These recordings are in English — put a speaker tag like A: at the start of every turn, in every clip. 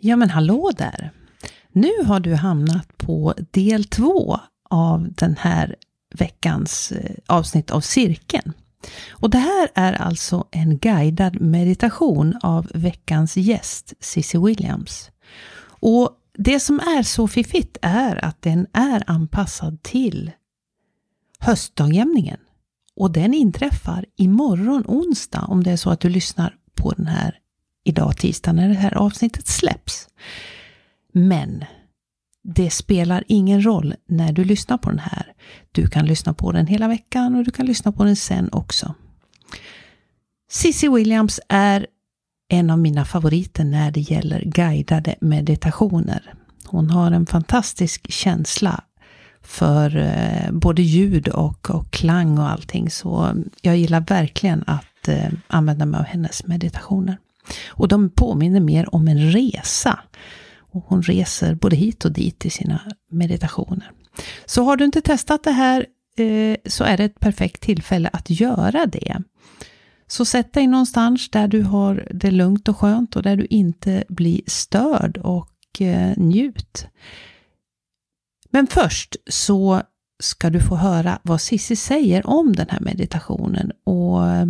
A: Ja men hallå där! Nu har du hamnat på del två av den här veckans eh, avsnitt av Cirkeln. Och det här är alltså en guidad meditation av veckans gäst, Cissi Williams. Och det som är så fiffigt är att den är anpassad till höstdagjämningen. Och den inträffar imorgon onsdag om det är så att du lyssnar på den här idag tisdag när det här avsnittet släpps. Men det spelar ingen roll när du lyssnar på den här. Du kan lyssna på den hela veckan och du kan lyssna på den sen också. Cissi Williams är en av mina favoriter när det gäller guidade meditationer. Hon har en fantastisk känsla för eh, både ljud och, och klang och allting. Så jag gillar verkligen att eh, använda mig av hennes meditationer. Och de påminner mer om en resa. Och hon reser både hit och dit i sina meditationer. Så har du inte testat det här eh, så är det ett perfekt tillfälle att göra det. Så sätt dig någonstans där du har det lugnt och skönt och där du inte blir störd och eh, njut. Men först så ska du få höra vad Sissi säger om den här meditationen och eh,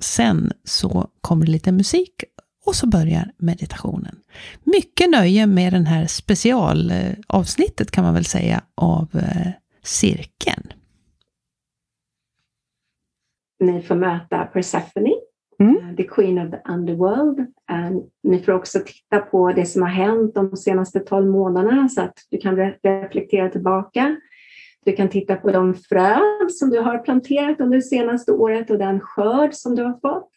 A: sen så kommer det lite musik och så börjar meditationen. Mycket nöje med den här specialavsnittet kan man väl säga av eh, cirkeln.
B: Ni får möta Persephone, mm. Eh, the Queen of the Underworld. Ni får också titta på det som har hänt de senaste tolv månaderna så att du kan reflektera tillbaka. Du kan titta på de frön som du har planterat under det senaste året och den skörd som du har fått.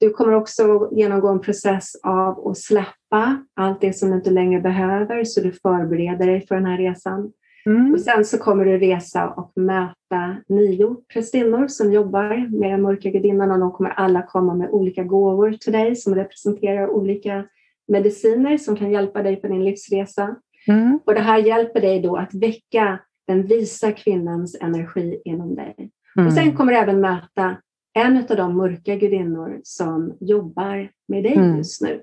B: Du kommer också genomgå en process av att släppa allt det som du inte längre behöver så du förbereder dig för den här resan. Mm. Och sen så kommer du resa och möta nio prästinnor som jobbar med den mörka gudinnan och de kommer alla komma med olika gåvor till dig som representerar olika mediciner som kan hjälpa dig på din livsresa. Mm. Och det här hjälper dig då att väcka den visa kvinnans energi inom dig. Mm. Och sen kommer du även möta en av de mörka gudinnor som jobbar med dig mm. just nu.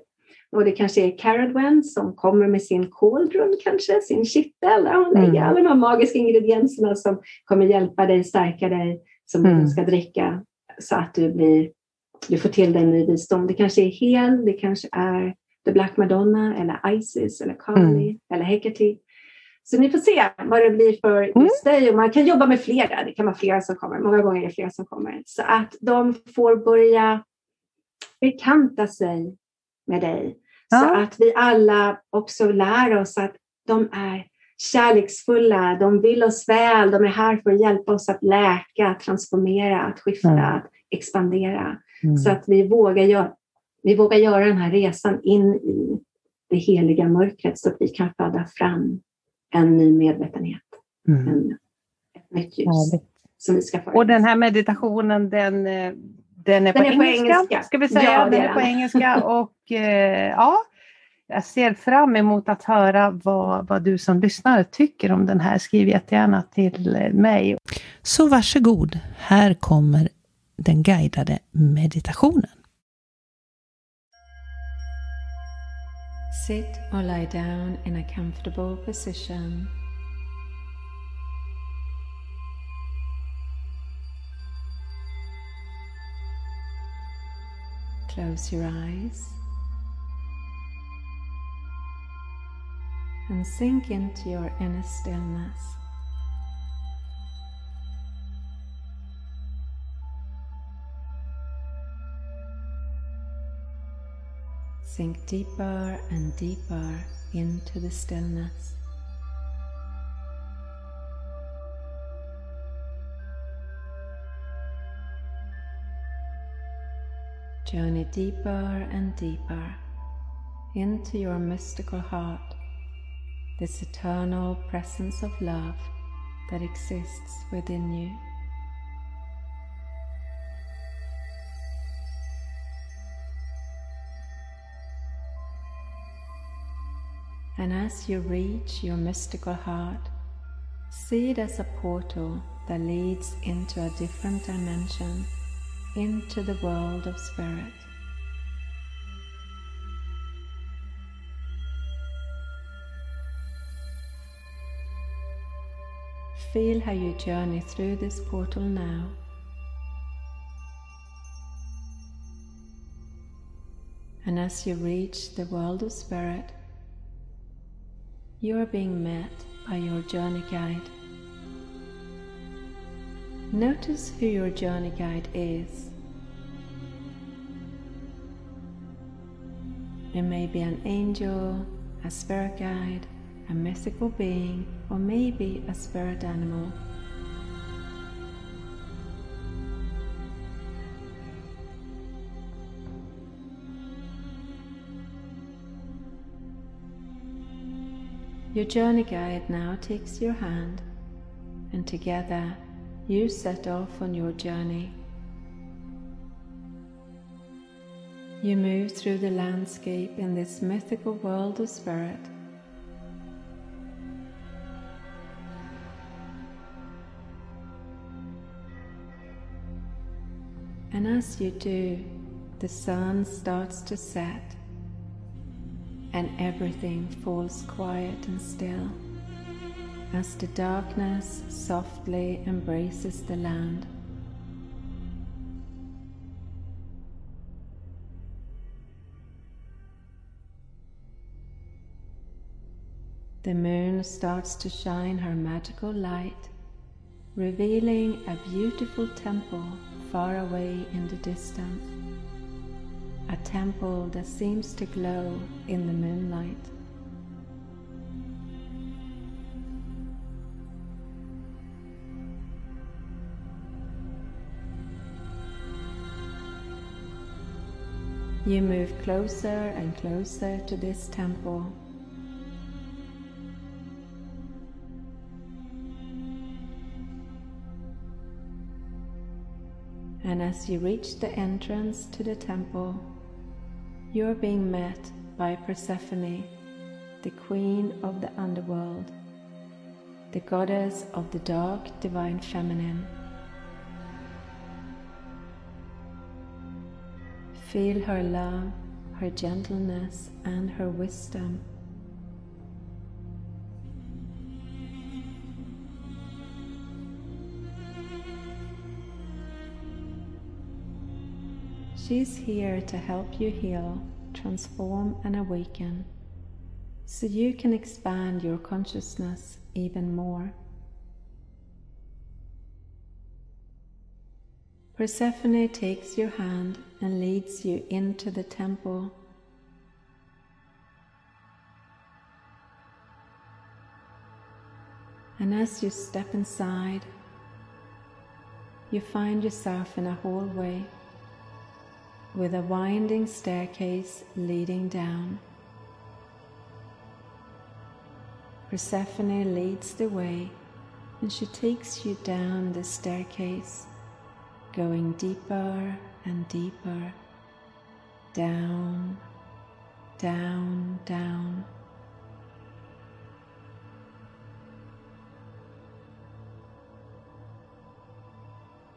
B: Och det kanske är Caradwen som kommer med sin kåldrun, kanske, sin kittel, där hon lägger mm. alla de här magiska ingredienserna som kommer hjälpa dig, stärka dig, som mm. du ska dricka så att du, blir, du får till dig ny visdom. Det kanske är Hel, det kanske är The Black Madonna eller Isis eller Kali mm. eller Hecate. Så ni får se vad det blir för mm. just dig. Och man kan jobba med flera. Det kan vara flera som kommer. Många gånger är det flera som kommer. Så att de får börja bekanta sig med dig. Ja. Så att vi alla också lär oss att de är kärleksfulla, de vill oss väl, de är här för att hjälpa oss att läka, transformera, att skifta, mm. att expandera. Mm. Så att vi vågar, göra, vi vågar göra den här resan in i det heliga mörkret så att vi kan föda fram en ny medvetenhet. Mm. En, ett nytt ljus. Som vi ska få.
C: Och den här meditationen den, eh, den är, den på, är engelska, på engelska, ska vi säga. Ja, den är på engelska och eh, ja, jag ser fram emot att höra vad, vad du som lyssnar tycker om den här. Skriv jättegärna till eh, mig.
A: Så varsågod, här kommer den guidade meditationen.
D: Sit or lie down in a comfortable position. Close your eyes and sink into your inner stillness. Sink deeper and deeper into the stillness. Journey deeper and deeper into your mystical heart, this eternal presence of love that exists within you. And as you reach your mystical heart, see it as a portal that leads into a different dimension, into the world of spirit. Feel how you journey through this portal now. And as you reach the world of spirit, you are being met by your journey guide. Notice who your journey guide is. It may be an angel, a spirit guide, a mystical being, or maybe a spirit animal. Your journey guide now takes your hand, and together you set off on your journey. You move through the landscape in this mythical world of spirit. And as you do, the sun starts to set and everything falls quiet and still as the darkness softly embraces the land. The moon starts to shine her magical light, revealing a beautiful temple far away in the distance a temple that seems to glow in the moonlight. You move closer and closer to this temple. And as you reach the entrance to the temple, you are being met by Persephone, the queen of the underworld, the goddess of the dark divine feminine. Feel her love, her gentleness, and her wisdom. She's here to help you heal, transform, and awaken so you can expand your consciousness even more. Persephone takes your hand and leads you into the temple. And as you step inside, you find yourself in a hallway with a winding staircase leading down. Persephone leads the way and she takes you down the staircase, going deeper and deeper, down, down, down.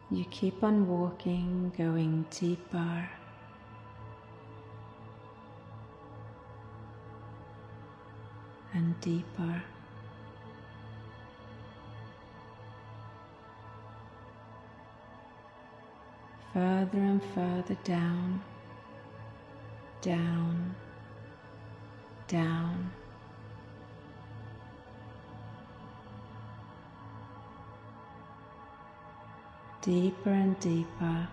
D: You keep on walking, going deeper and deeper. Further and further down, down, down. Deeper and deeper.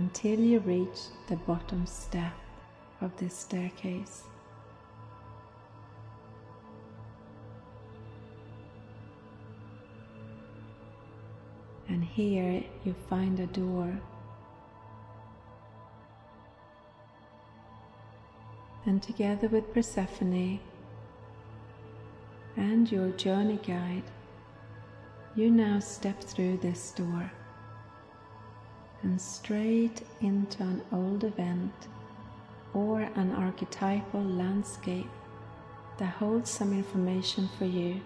D: Until you reach the bottom step of this staircase. And here you find a door. And together with Persephone and your journey guide, you now step through this door and straight into an old event or an archetypal landscape that holds some information for you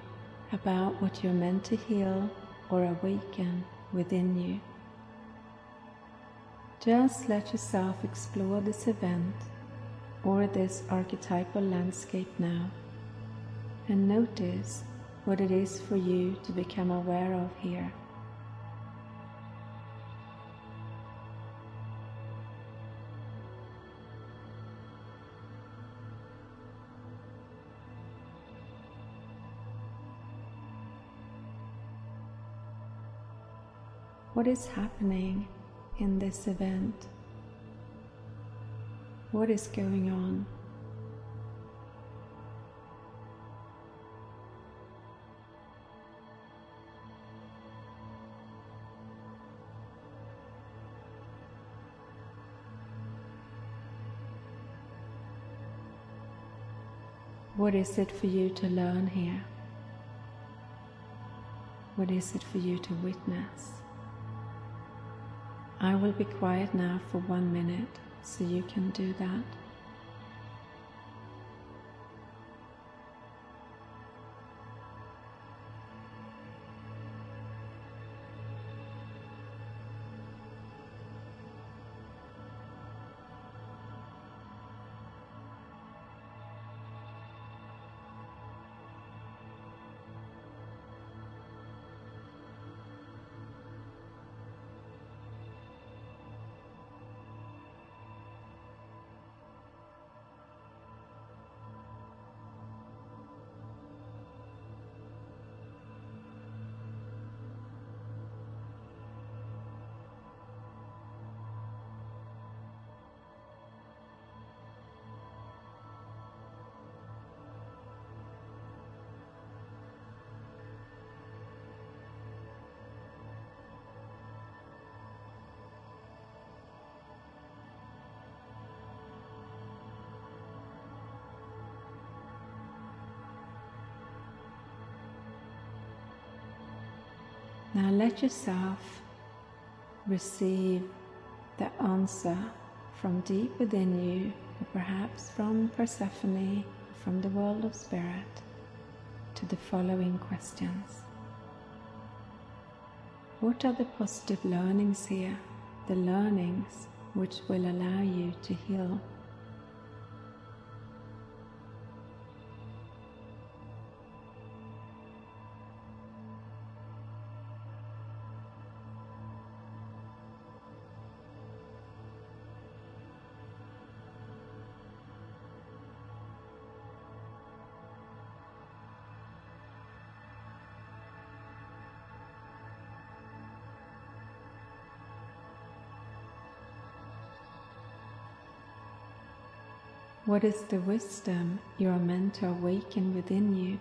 D: about what you're meant to heal or awaken within you. Just let yourself explore this event or this archetypal landscape now and notice what it is for you to become aware of here. What is happening in this event? What is going on? What is it for you to learn here? What is it for you to witness? I will be quiet now for one minute so you can do that. Now let yourself receive the answer from deep within you, or perhaps from Persephone, from the world of spirit, to the following questions. What are the positive learnings here? The learnings which will allow you to heal What is the wisdom you are meant to awaken within you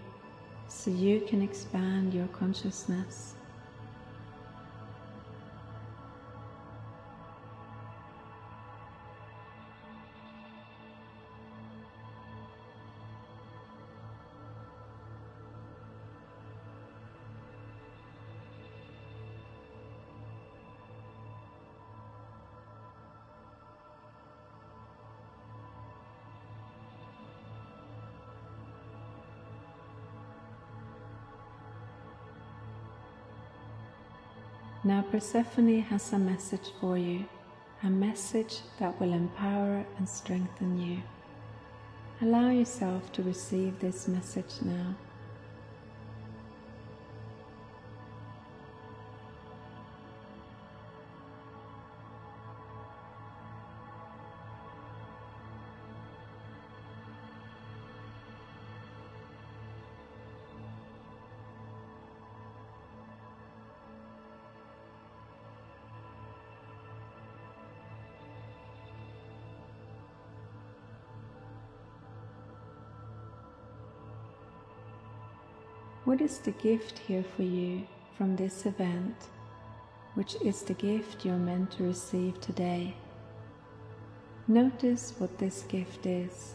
D: so you can expand your consciousness? Persephone has a message for you, a message that will empower and strengthen you. Allow yourself to receive this message now. What is the gift here for you from this event, which is the gift you're meant to receive today? Notice what this gift is.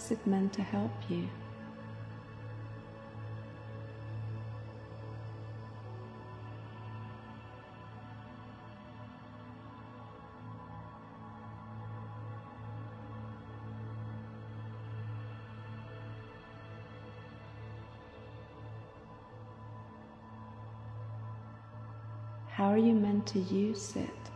D: Is it meant to help you? How are you meant to use it?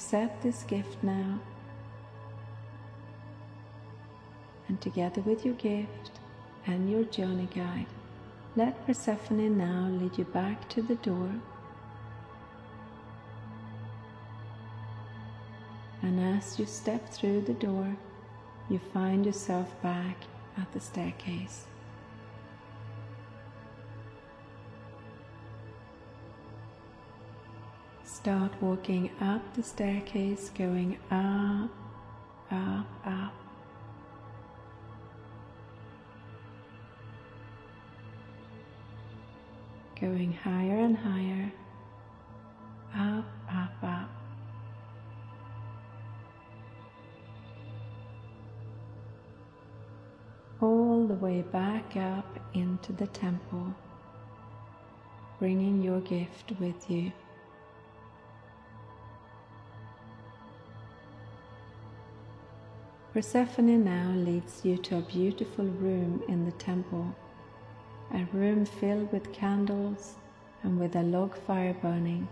D: Accept this gift now. And together with your gift and your journey guide, let Persephone now lead you back to the door. And as you step through the door, you find yourself back at the staircase. Start walking up the staircase, going up, up, up. Going higher and higher, up, up, up. All the way back up into the temple, bringing your gift with you. Persephone now leads you to a beautiful room in the temple, a room filled with candles and with a log fire burning.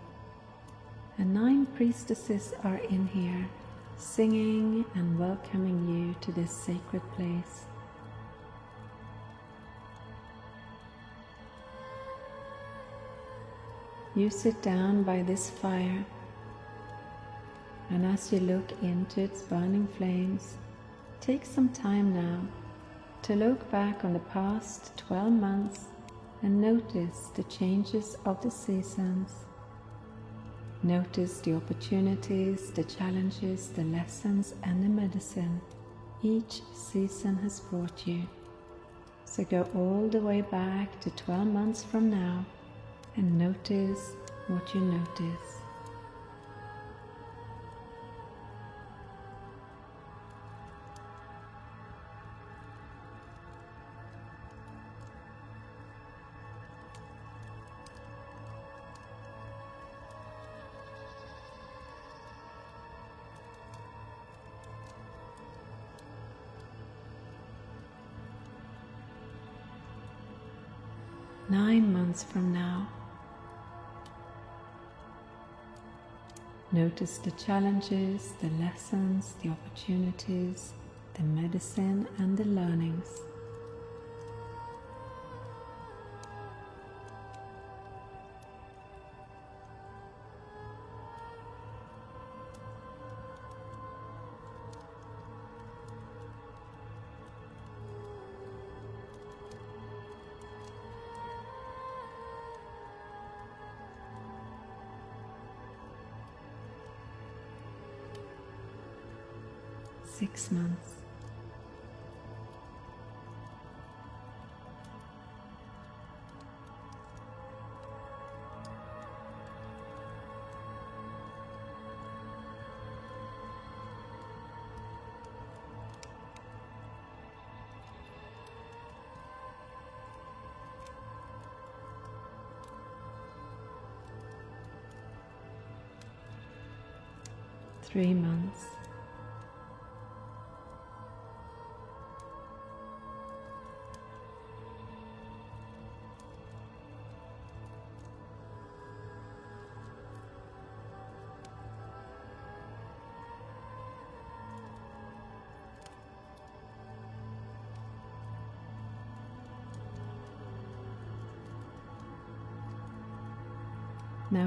D: And nine priestesses are in here, singing and welcoming you to this sacred place. You sit down by this fire, and as you look into its burning flames, Take some time now to look back on the past 12 months and notice the changes of the seasons. Notice the opportunities, the challenges, the lessons, and the medicine each season has brought you. So go all the way back to 12 months from now and notice what you notice. Months from now. Notice the challenges, the lessons, the opportunities, the medicine, and the learnings. Six months. Three months.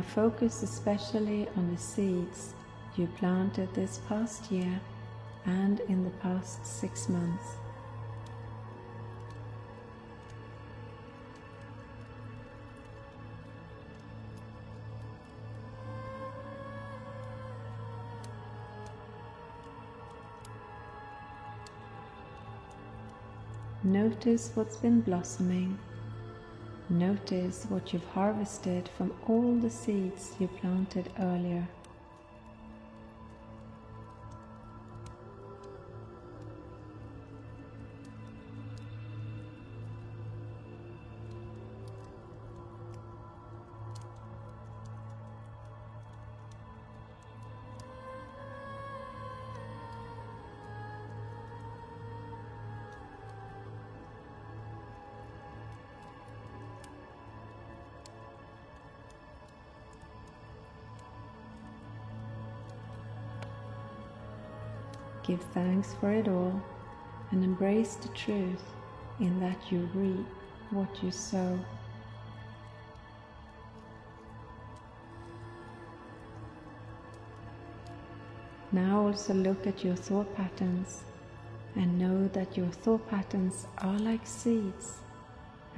D: Now focus especially on the seeds you planted this past year and in the past six months. Notice what's been blossoming Notice what you've harvested from all the seeds you planted earlier. Thanks for it all, and embrace the truth in that you reap what you sow. Now also look at your thought patterns and know that your thought patterns are like seeds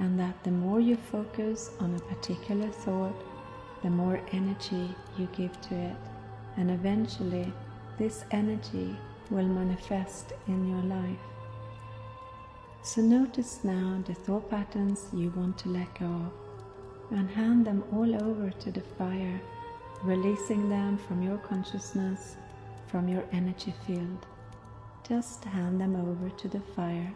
D: and that the more you focus on a particular thought, the more energy you give to it and eventually this energy will manifest in your life. So notice now the thought patterns you want to let go of and hand them all over to the fire, releasing them from your consciousness, from your energy field. Just hand them over to the fire.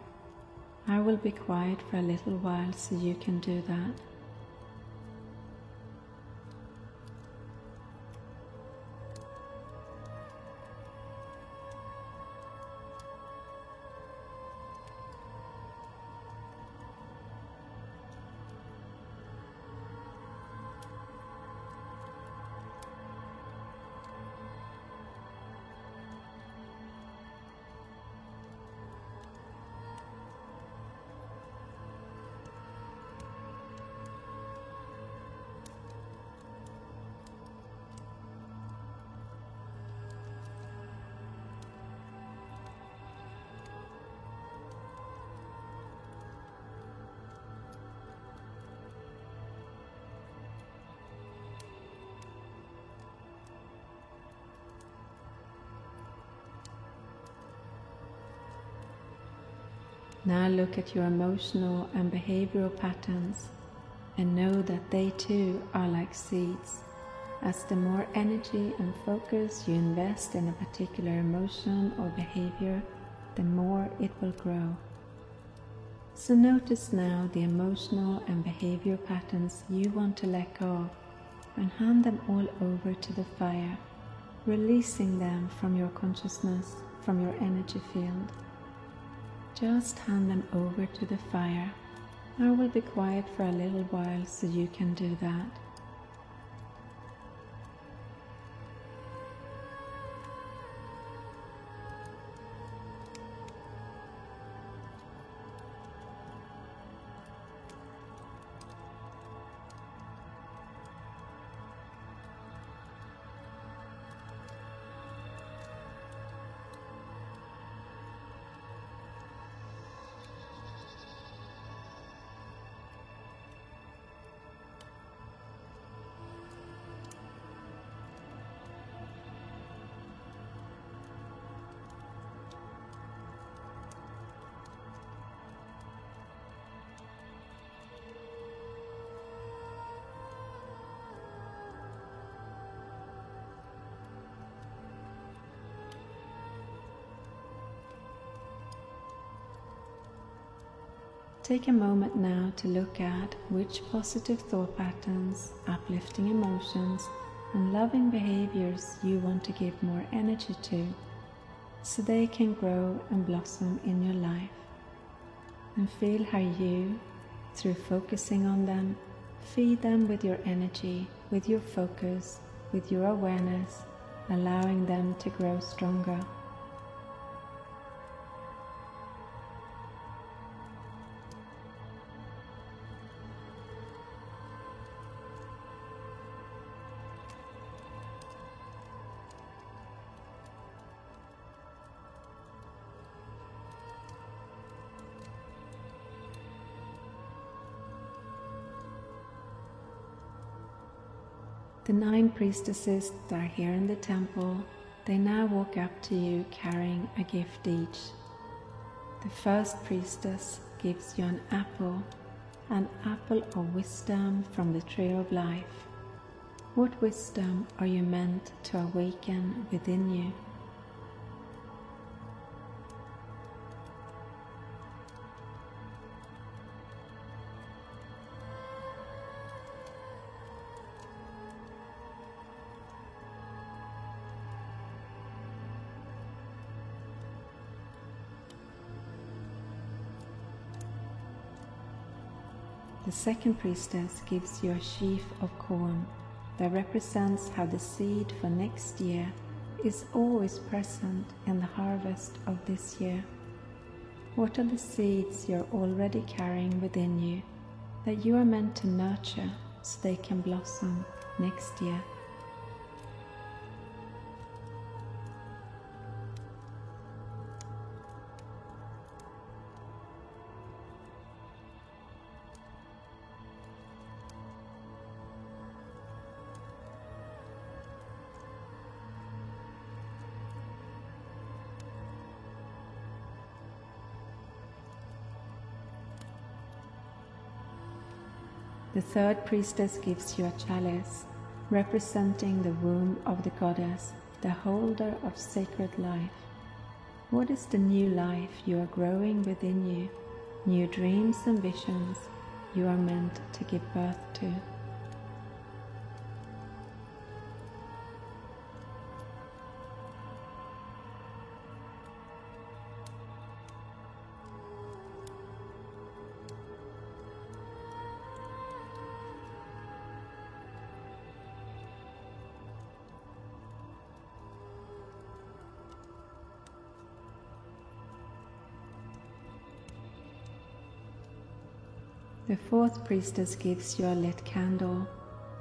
D: I will be quiet for a little while so you can do that. Now look at your emotional and behavioral patterns and know that they too are like seeds. As the more energy and focus you invest in a particular emotion or behavior, the more it will grow. So notice now the emotional and behavior patterns you want to let go of and hand them all over to the fire, releasing them from your consciousness, from your energy field. Just hand them over to the fire. I will be quiet for a little while so you can do that. Take a moment now to look at which positive thought patterns, uplifting emotions, and loving behaviors you want to give more energy to so they can grow and blossom in your life. And feel how you, through focusing on them, feed them with your energy, with your focus, with your awareness, allowing them to grow stronger. Nine priestesses that are here in the temple, they now walk up to you carrying a gift each. The first priestess gives you an apple, an apple of wisdom from the tree of life. What wisdom are you meant to awaken within you? Second priestess gives you a sheaf of corn that represents how the seed for next year is always present in the harvest of this year? What are the seeds you're already carrying within you that you are meant to nurture so they can blossom next year? The third priestess gives you a chalice, representing the womb of the goddess, the holder of sacred life. What is the new life you are growing within you, new dreams and visions you are meant to give birth to? The fourth priestess gives you a lit candle,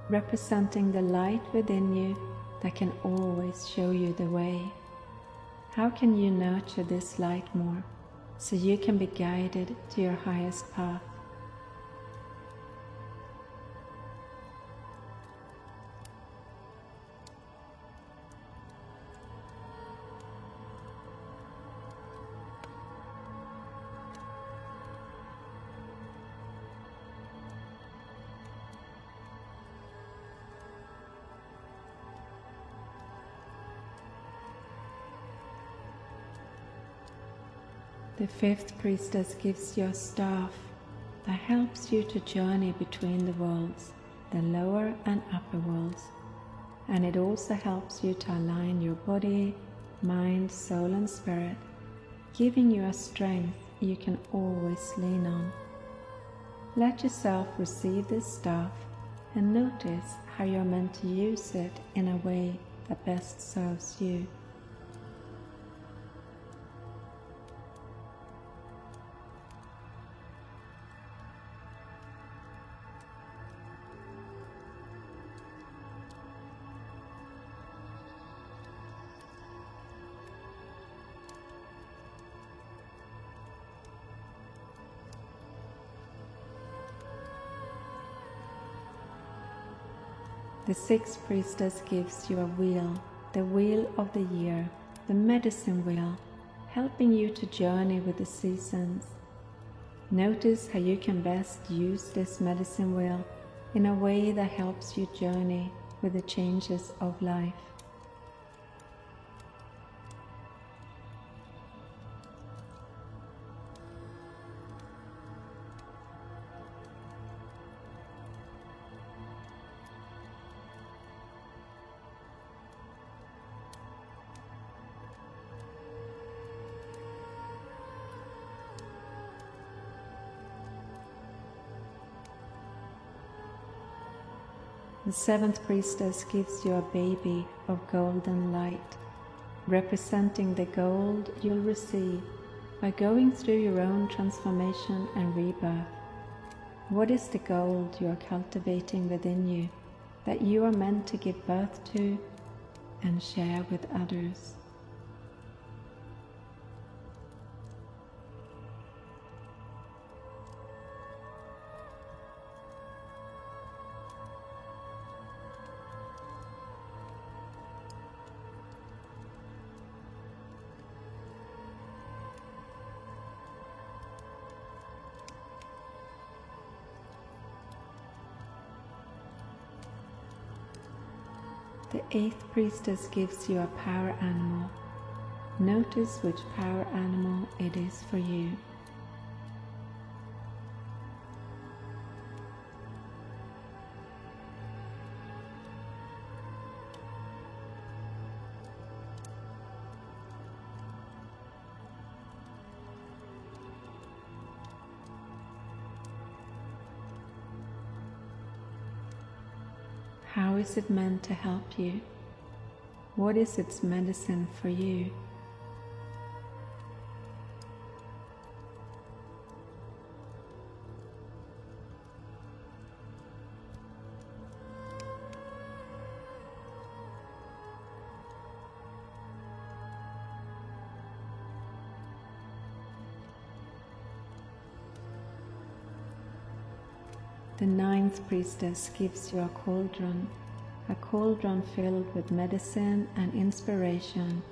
D: representing the light within you that can always show you the way. How can you nurture this light more so you can be guided to your highest path? The fifth priestess gives you a staff that helps you to journey between the worlds, the lower and upper worlds. And it also helps you to align your body, mind, soul, and spirit, giving you a strength you can always lean on. Let yourself receive this staff and notice how you're meant to use it in a way that best serves you. The sixth priestess gives you a wheel, the wheel of the year, the medicine wheel, helping you to journey with the seasons. Notice how you can best use this medicine wheel in a way that helps you journey with the changes of life. The seventh priestess gives you a baby of golden light, representing the gold you'll receive by going through your own transformation and rebirth. What is the gold you are cultivating within you that you are meant to give birth to and share with others? Eighth priestess gives you a power animal. Notice which power animal it is for you. How is it meant to help you? What is its medicine for you? Priestess gives you a cauldron, a cauldron filled with medicine and inspiration,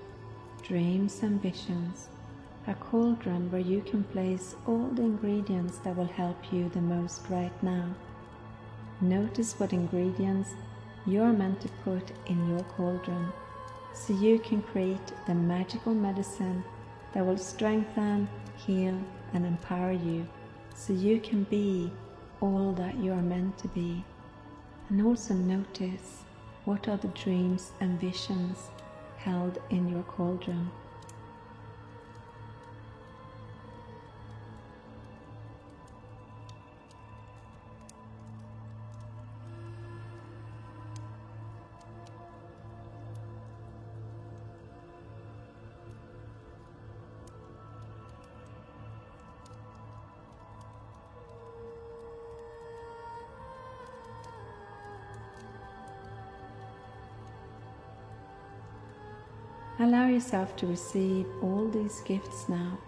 D: dreams and visions, a cauldron where you can place all the ingredients that will help you the most right now. Notice what ingredients you're meant to put in your cauldron so you can create the magical medicine that will strengthen, heal, and empower you so you can be all that you are meant to be. And also notice what are the dreams and visions held in your cauldron. Allow yourself to receive all these gifts now,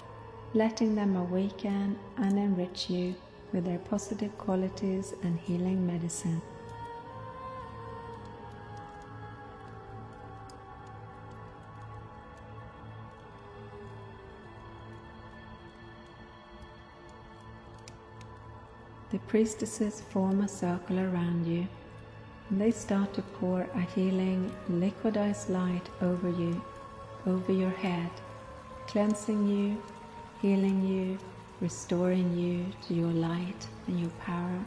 D: letting them awaken and enrich you with their positive qualities and healing medicine. The priestesses form a circle around you and they start to pour a healing, liquidized light over you over your head, cleansing you, healing you, restoring you to your light and your power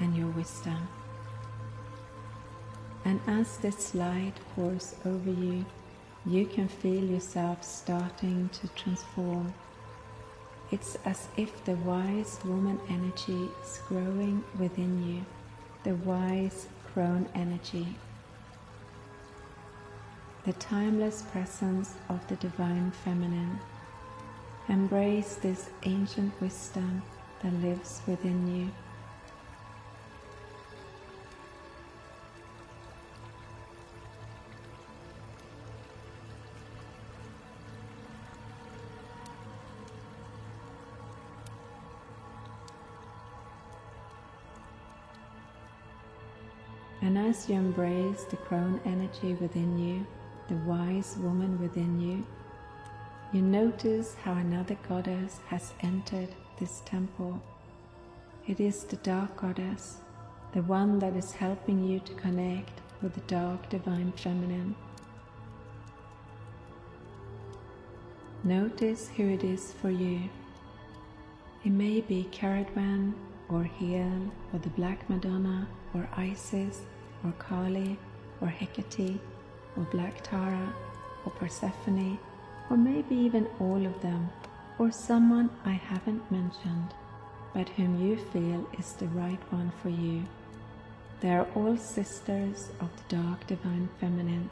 D: and your wisdom. And as this light pours over you, you can feel yourself starting to transform. It's as if the wise woman energy is growing within you, the wise crone energy the timeless presence of the Divine Feminine. Embrace this ancient wisdom that lives within you. And as you embrace the crone energy within you, the wise woman within you, you notice how another goddess has entered this temple. It is the dark goddess, the one that is helping you to connect with the dark divine feminine. Notice who it is for you. It may be Cerridwen or Hel or the Black Madonna or Isis or Kali or Hecate or Black Tara, or Persephone, or maybe even all of them, or someone I haven't mentioned, but whom you feel is the right one for you. They are all sisters of the dark divine feminine,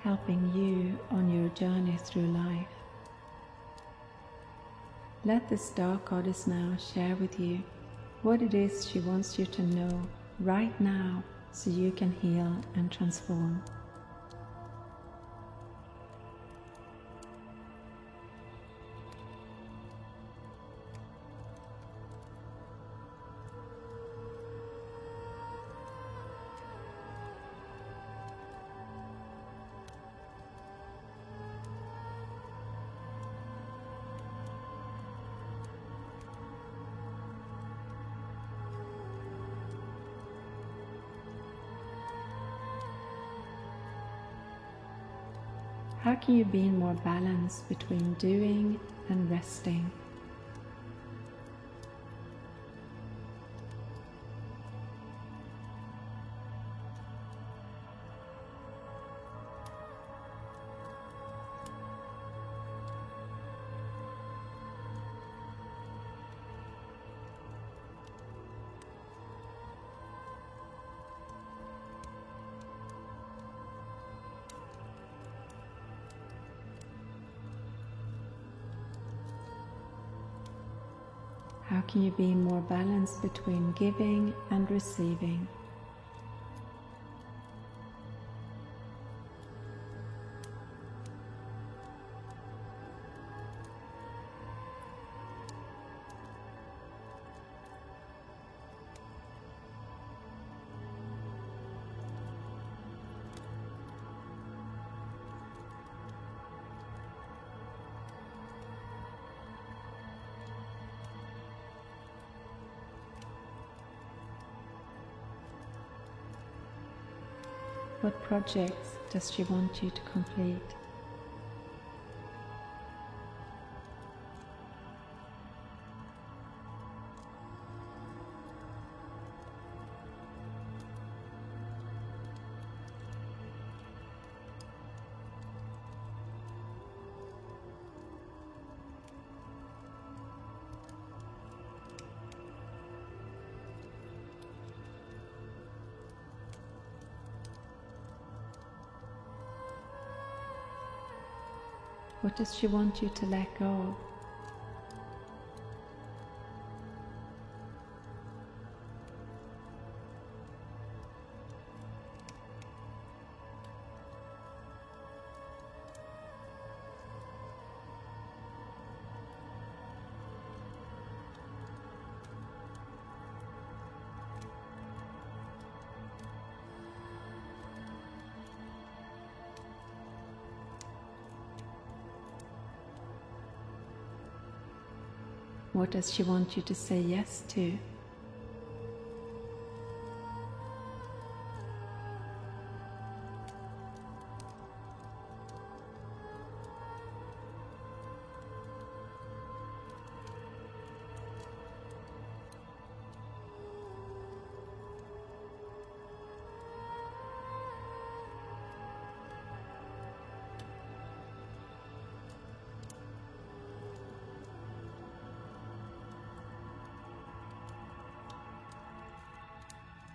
D: helping you on your journey through life. Let this dark goddess now share with you what it is she wants you to know right now so you can heal and transform. How can you be in more balance between doing and resting? You be more balanced between giving and receiving? Projects does she want you to complete? What does she want you to let go Does she want you to say yes to?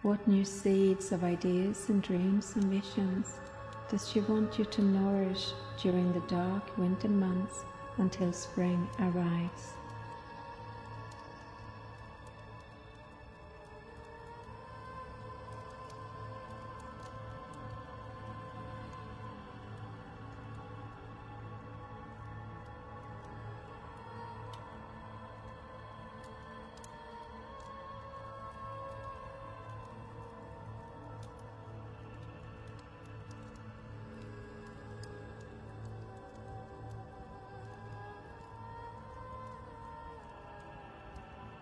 D: What new seeds of ideas and dreams and visions does she want you to nourish during the dark winter months until spring arrives?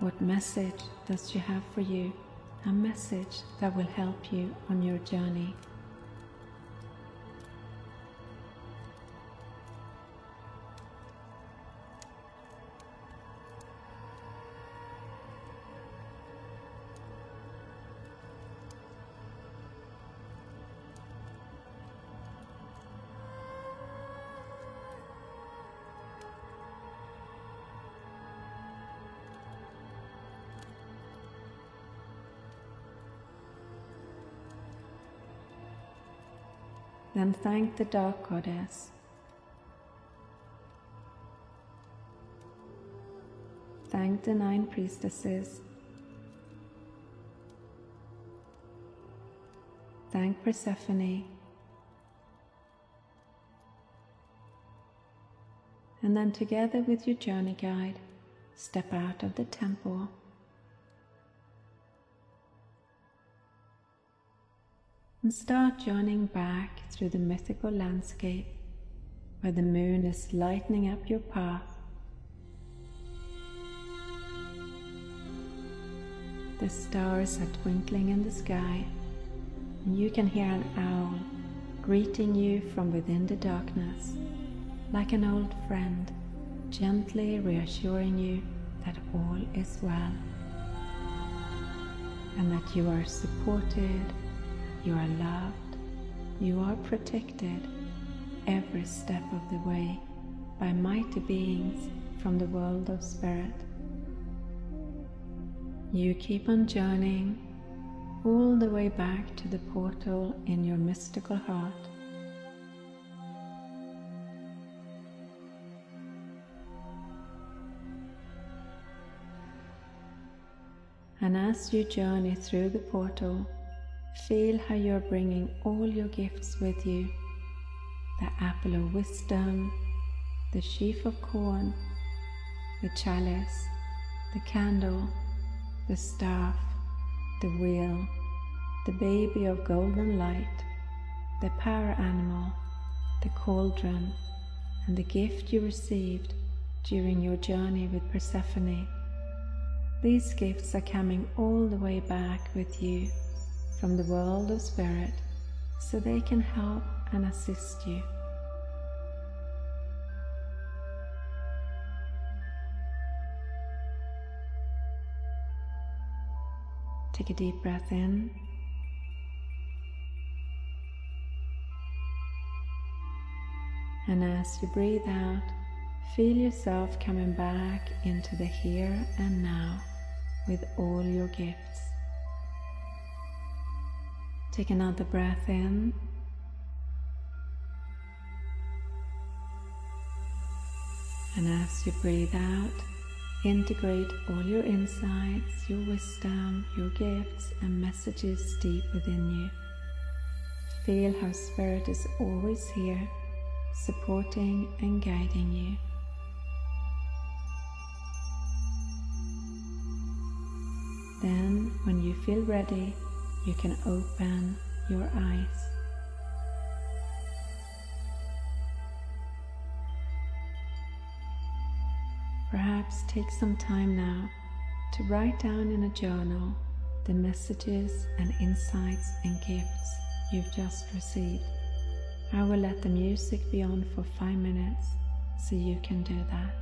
D: What message does she have for you? A message that will help you on your journey. Then thank the Dark Goddess. Thank the Nine Priestesses. Thank Persephone. And then together with your journey guide, step out of the temple and start journeying back through the mythical landscape where the moon is lightening up your path. The stars are twinkling in the sky, and you can hear an owl greeting you from within the darkness, like an old friend, gently reassuring you that all is well, and that you are supported you are loved. You are protected every step of the way by mighty beings from the world of spirit. You keep on journeying all the way back to the portal in your mystical heart. And as you journey through the portal, feel how you're bringing all your gifts with you the apple of wisdom, the sheaf of corn, the chalice, the candle, the staff, the wheel, the baby of golden light, the power animal, the cauldron, and the gift you received during your journey with Persephone. These gifts are coming all the way back with you from the world of spirit so they can help and assist you. Take a deep breath in. And as you breathe out, feel yourself coming back into the here and now with all your gifts. Take another breath in. And as you breathe out, integrate all your insights, your wisdom, your gifts, and messages deep within you. Feel how Spirit is always here, supporting and guiding you. Then, when you feel ready, you can open your eyes. Perhaps take some time now to write down in a journal the messages and insights and gifts you've just received. I will let the music be on for five minutes so you can do that.